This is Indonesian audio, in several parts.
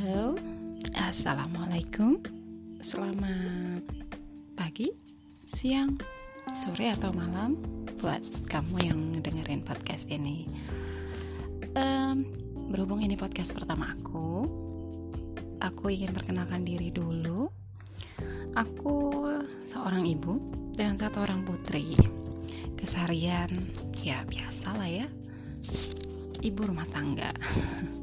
Halo, Assalamualaikum. Selamat pagi, siang, sore atau malam Buat kamu yang dengerin podcast ini. Um, Berhubung ini podcast pertama aku Aku ingin perkenalkan diri dulu. Aku seorang ibu dan satu orang putri. Keseharian ya biasa lah ya Ibu rumah tangga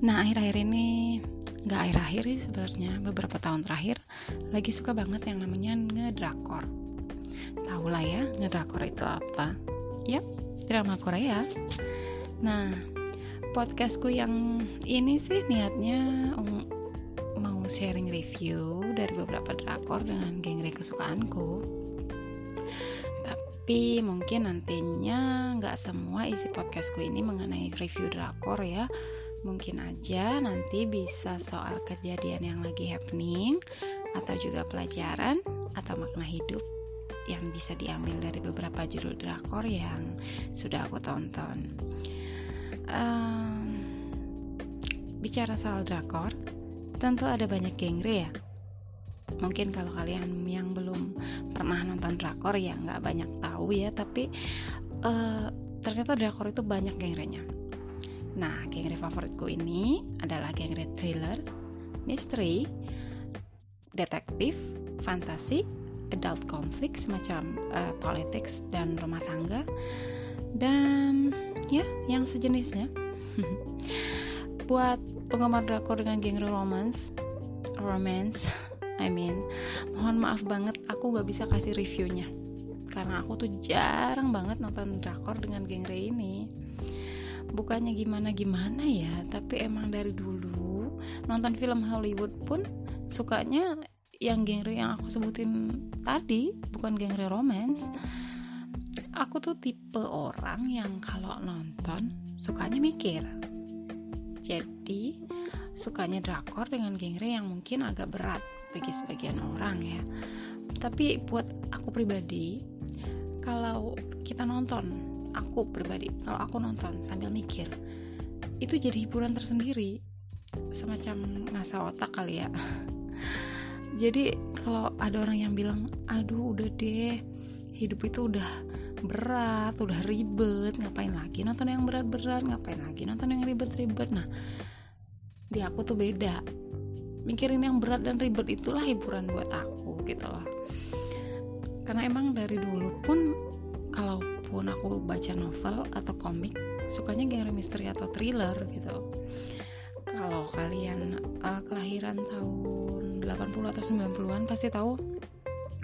Nah akhir-akhir ini nggak akhir-akhir sih sebenarnya beberapa tahun terakhir lagi suka banget yang namanya ngedrakor. Tahu lah ya ngedrakor itu apa? Yap, drama Korea. Nah podcastku yang ini sih niatnya um, mau sharing review dari beberapa drakor dengan genre kesukaanku. Tapi mungkin nantinya nggak semua isi podcastku ini mengenai review drakor ya Mungkin aja nanti bisa soal kejadian yang lagi happening atau juga pelajaran atau makna hidup yang bisa diambil dari beberapa judul drakor yang sudah aku tonton. Um, bicara soal drakor, tentu ada banyak genre ya. Mungkin kalau kalian yang belum pernah nonton drakor ya nggak banyak tahu ya, tapi uh, ternyata drakor itu banyak genrenya Nah, genre favoritku ini adalah genre thriller, misteri, detektif, fantasi, adult conflict semacam uh, politics dan rumah tangga. Dan ya yang sejenisnya. Buat penggemar drakor dengan genre romance, romance, I mean, mohon maaf banget aku gak bisa kasih reviewnya. Karena aku tuh jarang banget nonton drakor dengan genre ini bukannya gimana-gimana ya tapi emang dari dulu nonton film Hollywood pun sukanya yang genre yang aku sebutin tadi bukan genre romance. Aku tuh tipe orang yang kalau nonton sukanya mikir. Jadi sukanya drakor dengan genre yang mungkin agak berat bagi sebagian orang ya. Tapi buat aku pribadi kalau kita nonton aku pribadi kalau aku nonton sambil mikir itu jadi hiburan tersendiri. Semacam masa otak kali ya. Jadi kalau ada orang yang bilang aduh udah deh hidup itu udah berat udah ribet ngapain lagi nonton yang berat-berat ngapain lagi nonton yang ribet-ribet? Nah di aku tuh beda. Mikirin yang berat dan ribet itulah hiburan buat aku gitu loh. Karena emang dari dulu pun kalau walaupun aku baca novel atau komik sukanya genre misteri atau thriller gitu. Kalau kalian uh, kelahiran tahun 80 atau 90-an pasti tahu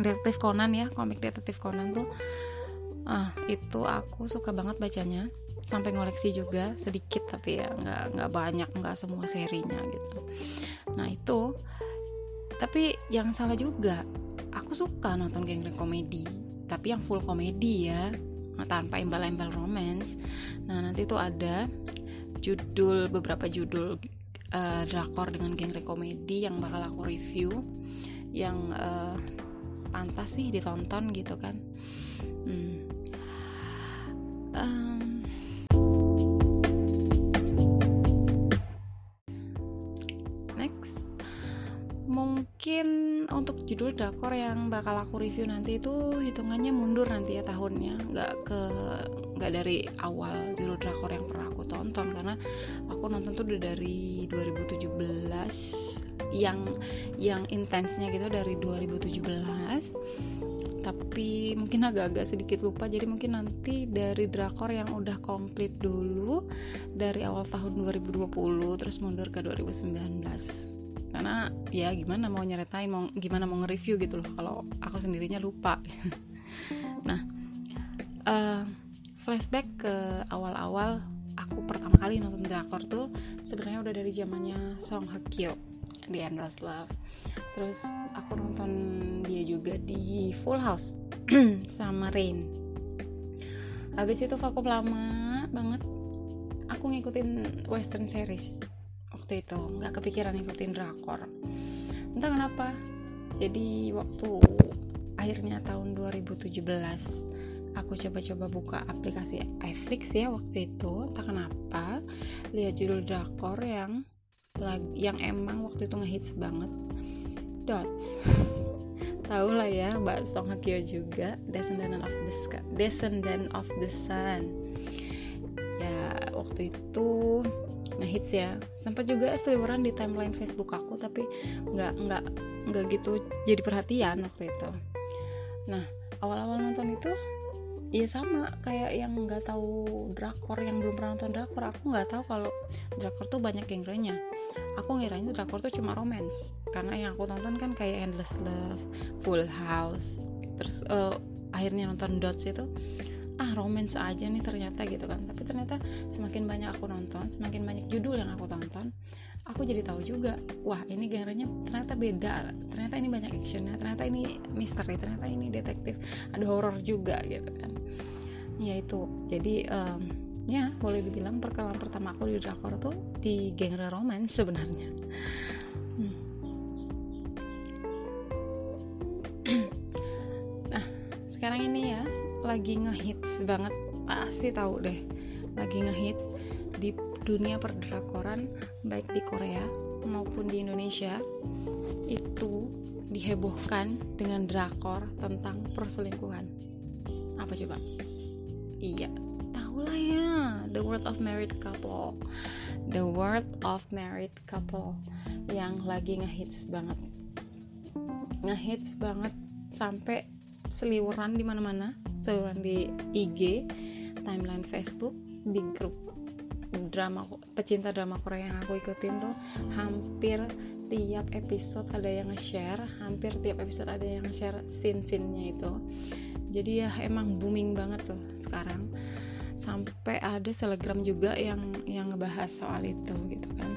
detektif Conan ya komik detektif Conan tuh. Uh, itu aku suka banget bacanya sampai ngoleksi juga sedikit tapi ya nggak nggak banyak nggak semua serinya gitu. Nah itu tapi jangan salah juga aku suka nonton genre komedi tapi yang full komedi ya tanpa imbal-imbal romance nah nanti tuh ada judul beberapa judul uh, drakor dengan genre komedi yang bakal aku review yang uh, pantas sih ditonton gitu kan hmm. um, mungkin untuk judul drakor yang bakal aku review nanti itu hitungannya mundur nanti ya tahunnya. Nggak ke nggak dari awal judul drakor yang pernah aku tonton. Karena aku nonton tuh udah dari 2017 yang yang intensnya gitu dari 2017 tapi mungkin agak-agak sedikit lupa. Jadi mungkin nanti dari drakor yang udah komplit dulu dari awal tahun 2020 terus mundur ke 2019 karena ya gimana mau nyeritain mau gimana mau nge-review gitu loh kalau aku sendirinya lupa. Nah uh, flashback ke awal-awal aku pertama kali nonton drakor tuh sebenarnya udah dari zamannya Song Hye Kyo di Endless Love. Terus aku nonton dia juga di Full House sama Rain. Habis itu vakum lama banget aku ngikutin western series waktu itu nggak kepikiran ngikutin drakor. Entah kenapa jadi waktu akhirnya tahun 2017 aku coba-coba buka aplikasi iFlix ya waktu itu. Entah kenapa lihat judul drakor yang yang emang waktu itu ngehits banget. Dots. Tahu lah ya Mbak Song Hye Kyo juga Descendant of the Sun Descendant of the Sun. Ya waktu itu ngehits ya. Sempat juga seliweran di timeline Facebook aku tapi nggak nggak nggak gitu jadi perhatian waktu itu. Nah awal-awal nonton itu Iya sama kayak yang nggak tahu drakor yang belum pernah nonton drakor aku nggak tahu kalau drakor tuh banyak genrenya. Aku ngiranya drakor tuh cuma romance karena yang aku tonton kan kayak Endless Love, Full House, terus uh, akhirnya nonton Dots itu ah romance aja nih ternyata gitu kan. Tapi ternyata semakin banyak aku nonton semakin banyak judul yang aku tonton aku jadi tahu juga wah ini genrenya ternyata beda. Ternyata ini banyak actionnya ternyata ini misteri ternyata ini detektif. Ada horor juga gitu kan. Ya itu. Jadi um, ya boleh dibilang perkenalan pertama aku di drakor tuh di genre romance sebenarnya. Hmm. nah sekarang ini ya lagi ngehits banget pasti tahu deh. Lagi ngehits di dunia perdrakoran baik di Korea maupun di Indonesia. Itu dihebohkan dengan drakor tentang perselingkuhan. Apa coba? Iya tahu lah ya. The World of Married Couple. The World of Married Couple yang lagi ngehits banget. Ngehits banget sampai seliweran di mana-mana seliweran di IG timeline Facebook di grup drama pecinta drama Korea yang aku ikutin tuh hampir tiap episode ada yang nge-share hampir tiap episode ada yang nge-share scene-scene-nya itu. Jadi ya emang booming banget tuh sekarang. Sampai ada selegram juga yang yang ngebahas soal itu gitu kan.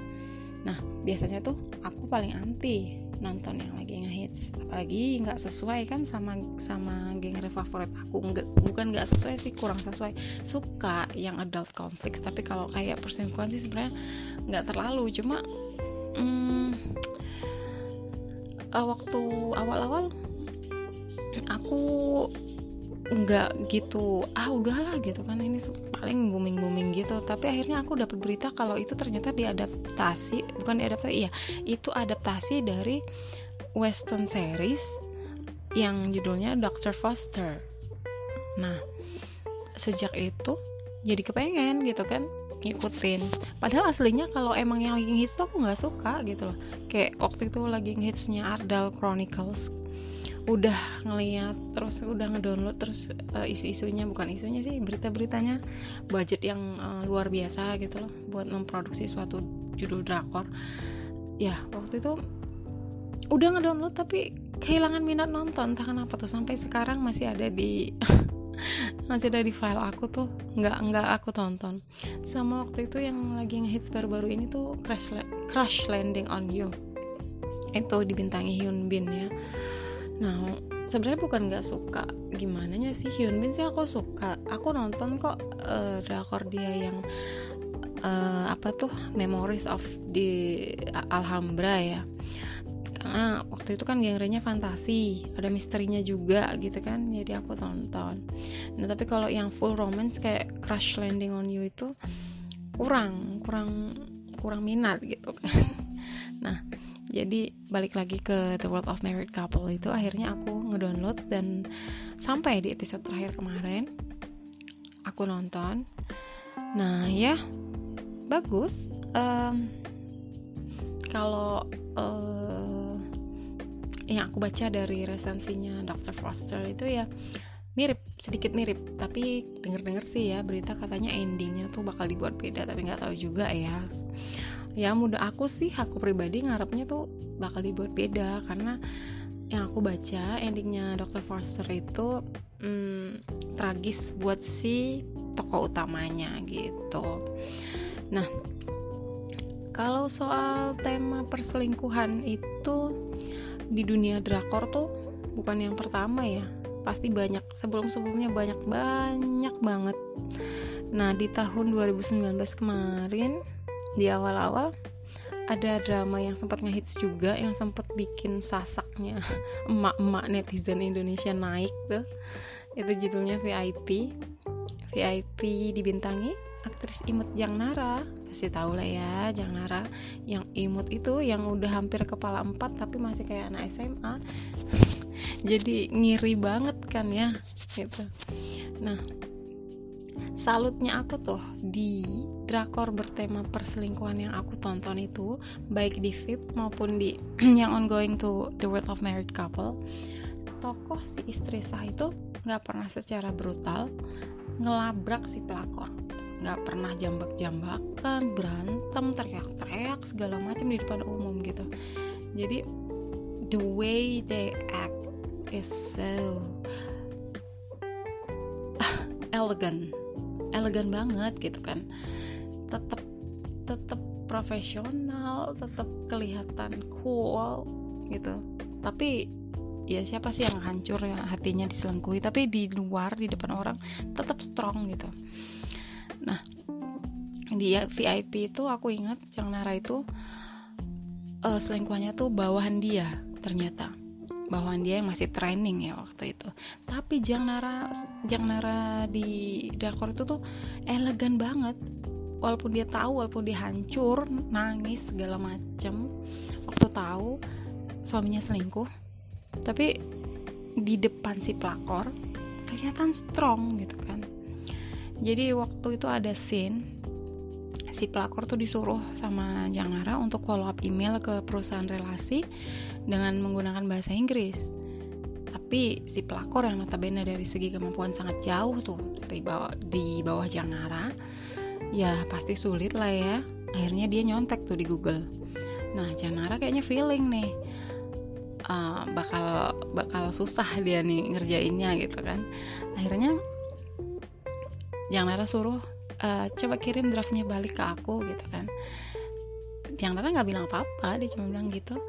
Nah biasanya tuh aku paling anti nonton yang lagi ngehits. Apalagi nggak sesuai kan sama sama genre favorit aku. Nggak bukan nggak sesuai sih kurang sesuai. Suka yang adult conflict tapi kalau kayak perselingkuhan sih sebenarnya nggak terlalu. Cuma hmm, waktu awal-awal aku nggak gitu ah udahlah gitu kan. Ini paling booming booming gitu. Tapi akhirnya aku dapat berita kalau itu ternyata diadaptasi bukan diadaptasi iya itu adaptasi dari western series yang judulnya Dr. Foster. Nah sejak itu jadi kepengen gitu kan ngikutin. Padahal aslinya kalau emang yang lagi hits tuh aku nggak suka gitu loh. Kayak waktu itu lagi hitsnya Ardal Chronicles udah ngeliat terus udah ngedownload terus uh, isu-isunya bukan isunya sih berita-beritanya budget yang uh, luar biasa gitu loh buat memproduksi suatu judul drakor. Ya waktu itu udah ngedownload tapi kehilangan minat nonton entah kenapa tuh sampai sekarang masih ada di masih ada di file aku tuh nggak nggak aku tonton. Sama waktu itu yang lagi ngehits baru-baru ini tuh crash crash landing on you. Itu dibintangi Hyun Bin ya nah sebenarnya bukan nggak suka. Gimana sih Hyun Bin sih aku suka. Aku nonton kok uh, drakor dia yang uh, apa tuh Memories of the Alhambra ya. Karena waktu itu kan genrenya fantasi ada misterinya juga gitu kan jadi aku tonton. Nah tapi kalau yang full romance kayak Crash Landing on You itu kurang kurang kurang minat gitu kan. Nah jadi balik lagi ke The World of Married Couple. Itu akhirnya aku ngedownload dan sampai di episode terakhir kemarin aku nonton. Nah ya bagus. Um, kalau uh, yang aku baca dari resensinya Dr. Foster itu ya mirip sedikit mirip. Tapi denger-denger sih ya berita katanya endingnya tuh bakal dibuat beda tapi nggak tahu juga ya ya mudah aku sih aku pribadi ngarepnya tuh bakal dibuat beda karena yang aku baca endingnya Dr. Forster itu hmm, tragis buat si tokoh utamanya gitu nah kalau soal tema perselingkuhan itu di dunia drakor tuh bukan yang pertama ya pasti banyak sebelum-sebelumnya banyak banyak banget nah di tahun 2019 kemarin di awal-awal ada drama yang sempat ngehits juga yang sempat bikin sasaknya emak-emak netizen Indonesia naik tuh. Itu judulnya VIP VIP dibintangi aktris Imut Yang Nara pasti tahu lah ya Jang Nara yang imut itu yang udah hampir kepala empat tapi masih kayak anak SMA jadi ngiri banget kan ya gitu. Nah salutnya aku tuh di drakor bertema perselingkuhan yang aku tonton itu baik di VIP maupun di yang ongoing to The World of Married Couple. Tokoh si istri sah itu nggak pernah secara brutal ngelabrak si pelakor. Nggak pernah jambak-jambakan berantem teriak-teriak segala macam di depan umum gitu. Jadi the way they act is so elegan elegan banget gitu kan. Tetap tetap profesional tetap kelihatan cool gitu. Tapi ya siapa sih yang hancur ya hatinya diselengkuhi? Tapi di luar di depan orang tetap strong gitu. Nah di VIP itu aku ingat Jang Nara itu uh, selingkuhannya tuh bawahan dia ternyata bawahan dia yang masih training ya waktu itu. Tapi Jang Nara Jang Nara di Dakor itu tuh elegan banget. Walaupun dia tahu walaupun dia hancur nangis segala macem. Waktu tahu suaminya selingkuh. Tapi di depan si pelakor kelihatan strong gitu kan. Jadi waktu itu ada scene si pelakor tuh disuruh sama Jangnara untuk follow up email ke perusahaan relasi dengan menggunakan bahasa Inggris. Tapi si pelakor yang notabene dari segi kemampuan sangat jauh tuh dari bawah di bawah Jangnara ya pasti sulit lah ya. Akhirnya dia nyontek tuh di Google. Nah Jangnara kayaknya feeling nih uh, bakal bakal susah dia nih ngerjainnya gitu kan. Akhirnya Yang Nara suruh uh, coba kirim draftnya balik ke aku gitu kan. Yang Nara nggak bilang apa-apa dia cuma bilang gitu.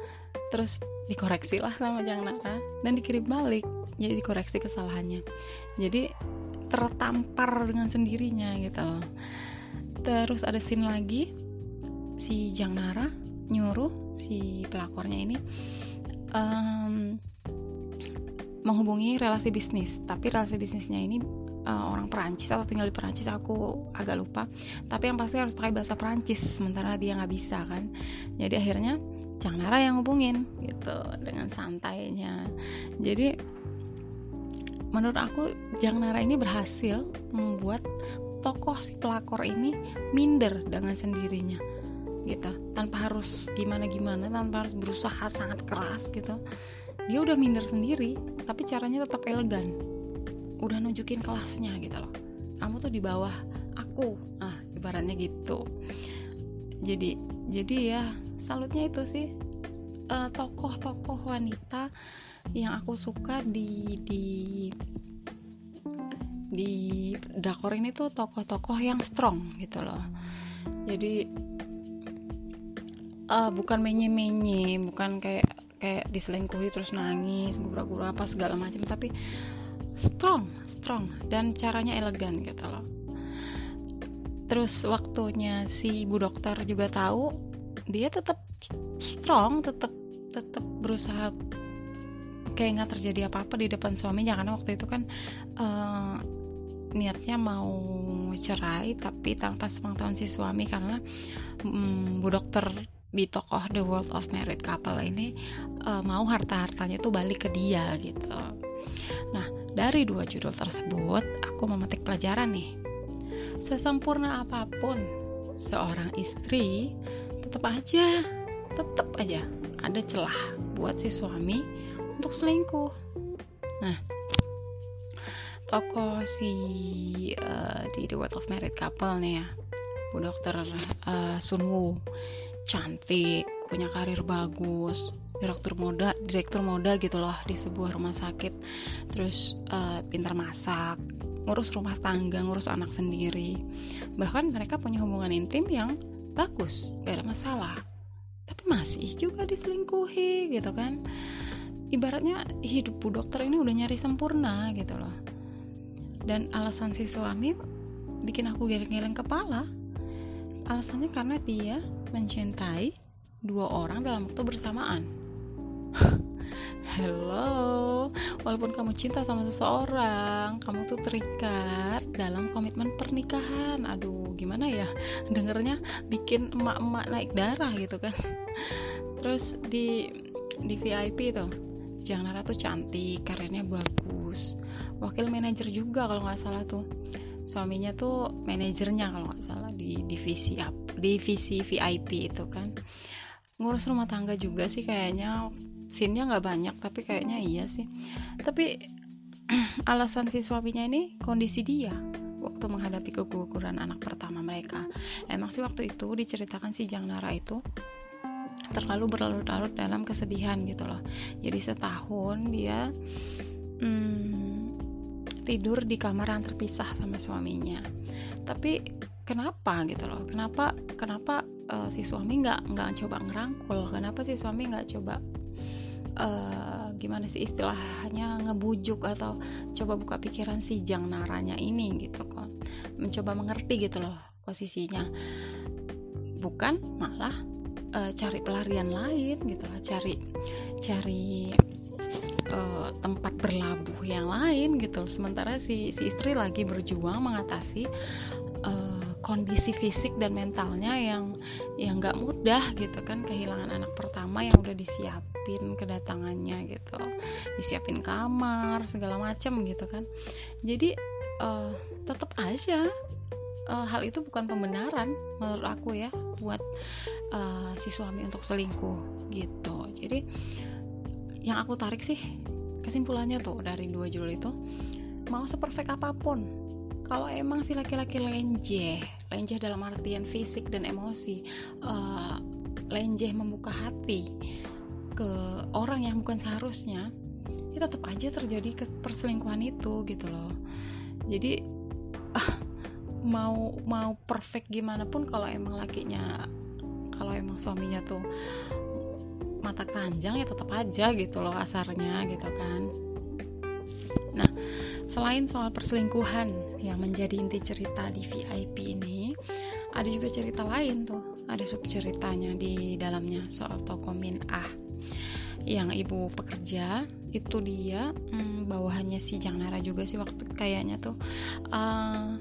Terus dikoreksi lah sama Jang Nara dan dikirim balik. Jadi dikoreksi kesalahannya. Jadi tertampar dengan sendirinya gitu. Terus ada scene lagi. Si Jang Nara nyuruh si pelakornya ini um, menghubungi relasi bisnis. Tapi relasi bisnisnya ini uh, orang Perancis atau tinggal di Perancis aku agak lupa. Tapi yang pasti harus pakai bahasa Perancis sementara dia nggak bisa kan. Jadi akhirnya Jang Nara yang hubungin gitu dengan santainya. Jadi menurut aku Jang Nara ini berhasil membuat tokoh si pelakor ini minder dengan sendirinya gitu. Tanpa harus gimana gimana tanpa harus berusaha sangat keras gitu. Dia udah minder sendiri tapi caranya tetap elegan udah nunjukin kelasnya gitu loh. Kamu tuh di bawah aku. Ah ibaratnya gitu. Jadi jadi ya salutnya itu sih uh, tokoh-tokoh wanita yang aku suka di di di drakor ini tuh tokoh-tokoh yang strong gitu loh. Jadi uh, bukan menye-menye bukan kayak kayak diselingkuhi terus nangis gura-gura apa segala macam tapi strong strong. Dan caranya elegan gitu loh. Terus waktunya si ibu dokter juga tahu dia tetap strong tetap tetap berusaha kayak nggak terjadi apa-apa di depan suaminya. Karena waktu itu kan uh, niatnya mau cerai tapi tanpa sepengetahuan si suami karena um, bu dokter di tokoh The World of Married Couple ini uh, mau harta-hartanya tuh balik ke dia gitu. Dari dua judul tersebut, aku memetik pelajaran nih. Sesempurna apa pun seorang istri, tetap aja, tetap aja ada celah buat si suami untuk selingkuh. Nah, tokoh si uh, di The World of Married Couple nih ya, Bu Dokter uh, Sunwoo cantik punya karir bagus direktur moda direktur moda gitu loh di sebuah rumah sakit. Terus uh, pintar masak ngurus rumah tangga ngurus anak sendiri. Bahkan mereka punya hubungan intim yang bagus gak ada masalah. Tapi masih juga diselingkuhi gitu kan. Ibaratnya hidup bu dokter ini udah nyari sempurna gitu loh. Dan alasan si suami bikin aku geleng-geleng kepala alasannya karena dia mencintai dua orang dalam waktu bersamaan. hello. Walaupun kamu cinta sama seseorang kamu tuh terikat dalam komitmen pernikahan. Aduh gimana ya? Dengernya bikin emak-emak naik darah gitu kan. Terus di di VIP tuh Jang Nara tuh cantik karirnya bagus. Wakil manajer juga kalau nggak salah tuh. Suaminya tuh manajernya kalau nggak salah di divisi divisi VIP itu kan. Ngurus rumah tangga juga sih kayaknya scene-nya nggak banyak tapi kayaknya iya sih. Tapi alasan si suaminya ini kondisi dia waktu menghadapi keguguran anak pertama mereka. Emang sih waktu itu diceritakan si Jang Nara itu terlalu berlarut-larut dalam kesedihan gitu loh. Jadi setahun dia hmm, tidur di kamar yang terpisah sama suaminya. Tapi kenapa gitu loh? Kenapa kenapa uh, si suami nggak nggak coba ngerangkul? Kenapa si suami nggak coba uh, gimana sih istilahnya ngebujuk atau coba buka pikiran si Jang Naranya ini gitu kan mencoba mengerti gitu loh posisinya. Bukan malah uh, cari pelarian lain gitu loh cari cari uh, tempat berlabuh yang lain gitu sementara si si istri lagi berjuang mengatasi kondisi fisik dan mentalnya yang yang nggak mudah gitu kan. Kehilangan anak pertama yang udah disiapin kedatangannya gitu. Disiapin kamar segala macam gitu kan. Jadi uh, tetap aja uh, hal itu bukan pembenaran menurut aku ya buat uh, si suami untuk selingkuh gitu. Jadi yang aku tarik sih kesimpulannya tuh dari dua judul itu mau seperfect apa pun kalau emang si laki-laki lenjeh lenjeh dalam artian fisik dan emosi uh, lenjeh membuka hati ke orang yang bukan seharusnya ya tetap aja terjadi perselingkuhan itu gitu loh. Jadi uh, mau mau perfect gimana pun kalau emang lakinya kalau emang suaminya tuh mata keranjang ya tetap aja gitu loh asarnya gitu kan Selain soal perselingkuhan yang menjadi inti cerita di VIP ini, ada juga cerita lain tuh. Ada sub ceritanya di dalamnya soal toko Min Ah. Yang ibu pekerja itu dia hmm, bawahannya si Jang Nara juga sih waktu kayaknya tuh. Uh,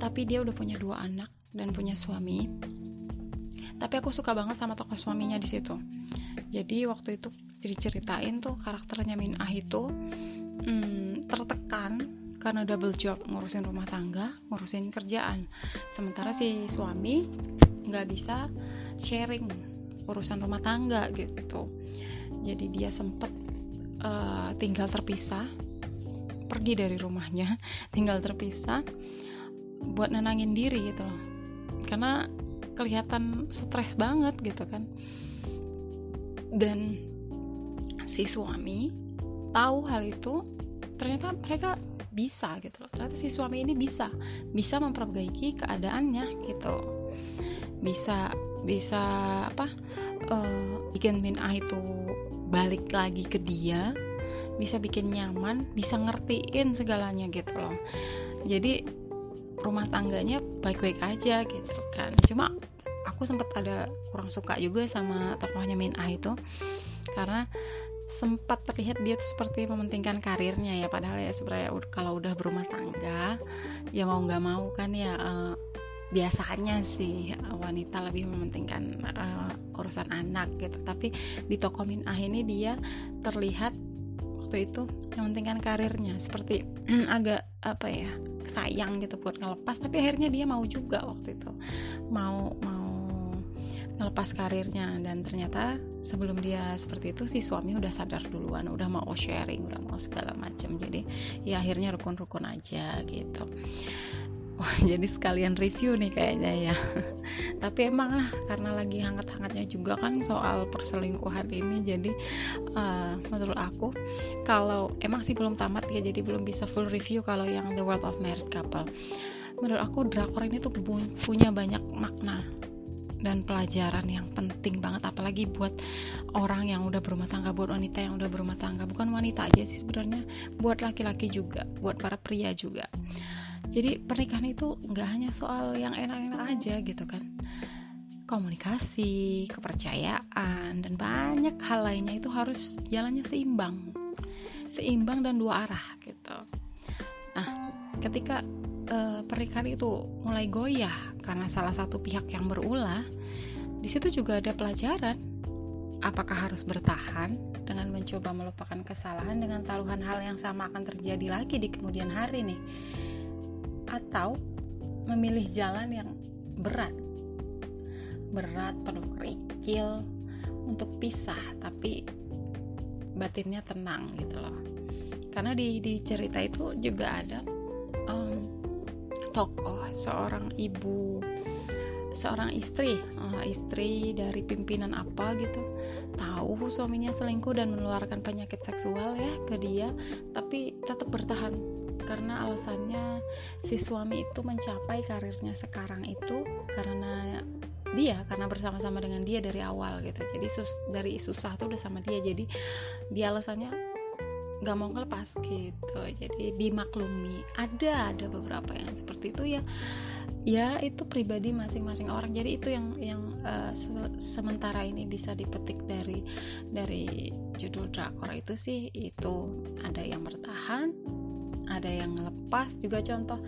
tapi dia udah punya dua anak dan punya suami. Tapi aku suka banget sama tokoh suaminya di situ. Jadi waktu itu diceritain tuh karakternya Min Ah itu hmm, tertekan karena double job ngurusin rumah tangga, ngurusin kerjaan. Sementara si suami nggak bisa sharing urusan rumah tangga gitu. Jadi dia sempet uh, tinggal terpisah, pergi dari rumahnya, tinggal terpisah buat nenangin diri gitu loh. Karena kelihatan stres banget gitu kan. Dan si suami tahu hal itu ternyata mereka bisa gitu loh. Ternyata si suami ini bisa bisa memperbaiki keadaannya gitu. Bisa bisa apa uh, bikin min ah itu balik lagi ke dia bisa bikin nyaman bisa ngertiin segalanya gitu loh. Jadi rumah tangganya baik-baik aja gitu kan. Cuma aku sempat ada kurang suka juga sama tokohnya Min Ah itu karena sempat terlihat dia tuh seperti mementingkan karirnya ya padahal ya sebenarnya kalau udah berumah tangga ya mau nggak mau kan ya uh, biasanya sih wanita lebih mementingkan uh, urusan anak gitu. Tapi di toko Min Ah ini dia terlihat waktu itu mementingkan karirnya seperti agak apa ya sayang gitu buat ngelepas tapi akhirnya dia mau juga waktu itu. Mau mau ngelepas karirnya. Dan ternyata sebelum dia seperti itu si suami udah sadar duluan udah mau sharing udah mau segala macam jadi ya akhirnya rukun-rukun aja gitu. Wah, jadi sekalian review nih kayaknya ya. Tapi emang lah karena lagi hangat-hangatnya juga kan soal perselingkuhan ini. Jadi uh, menurut aku kalau emang sih belum tamat ya jadi belum bisa full review kalau yang The World of Married Couple. Menurut aku drakor ini tuh punya banyak makna dan pelajaran yang penting banget apalagi buat orang yang udah berumah tangga buat wanita yang udah berumah tangga. Bukan wanita aja sih sebenarnya buat laki-laki juga buat para pria juga. Jadi pernikahan itu nggak hanya soal yang enak-enak aja gitu kan. Komunikasi, kepercayaan, dan banyak hal lainnya itu harus jalannya seimbang, seimbang dan dua arah gitu. Nah, ketika uh, pernikahan itu mulai goyah karena salah satu pihak yang berulah, di situ juga ada pelajaran. Apakah harus bertahan dengan mencoba melupakan kesalahan dengan taruhan hal yang sama akan terjadi lagi di kemudian hari nih? Atau memilih jalan yang berat berat penuh kerikil untuk pisah tapi batinnya tenang gitu loh karena di di cerita itu juga ada um, tokoh seorang ibu seorang istri. Uh, istri dari pimpinan apa gitu. Tahu suaminya selingkuh dan menularkan penyakit seksual ya ke dia tapi tetap bertahan karena alasannya si suami itu mencapai karirnya sekarang itu karena dia karena bersama-sama dengan dia dari awal gitu. Jadi sus dari susah tuh udah sama dia. Jadi dia alasannya nggak mau ngelepas gitu. Jadi dimaklumi. Ada ada beberapa yang seperti itu ya. Ya itu pribadi masing-masing orang. Jadi itu yang yang uh, se sementara ini bisa dipetik dari dari judul drakor itu sih itu ada yang bertahan ada yang lepas juga contoh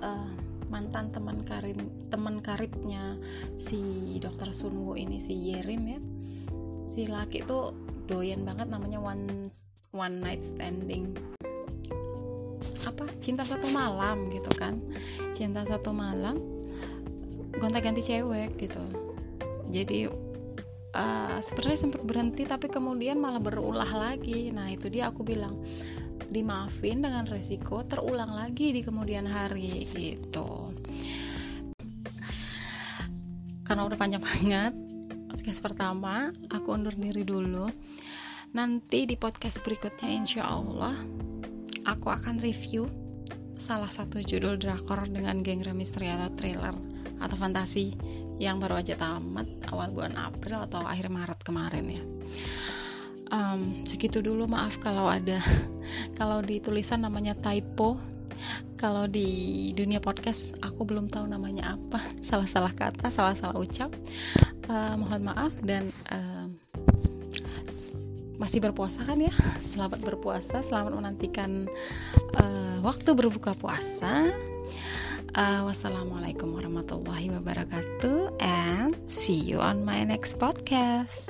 uh, mantan teman karib teman karibnya si dokter Sunwo ini si Yerim ya. Si laki tuh doyan banget namanya one one night standing. Apa? Cinta satu malam gitu kan. Cinta satu malam gonta ganti cewek gitu. Jadi uh, sebenarnya sempat berhenti tapi kemudian malah berulah lagi. Nah itu dia aku bilang dimaafin dengan resiko terulang lagi di kemudian hari gitu. Karena udah panjang banget podcast pertama aku undur diri dulu nanti di podcast berikutnya insya Allah aku akan review salah satu judul drakor dengan genre misteri atau thriller atau fantasi yang baru aja tamat awal bulan April atau akhir Maret kemarin ya. Um, segitu dulu maaf kalau ada kalau di tulisan namanya typo. Kalau di dunia podcast aku belum tahu namanya apa. Salah-salah kata salah-salah ucap. Uh, mohon maaf dan uh, masih berpuasa kan ya? Selamat berpuasa selamat menantikan uh, waktu berbuka puasa. Uh, wassalamualaikum warahmatullahi wabarakatuh and see you on my next podcast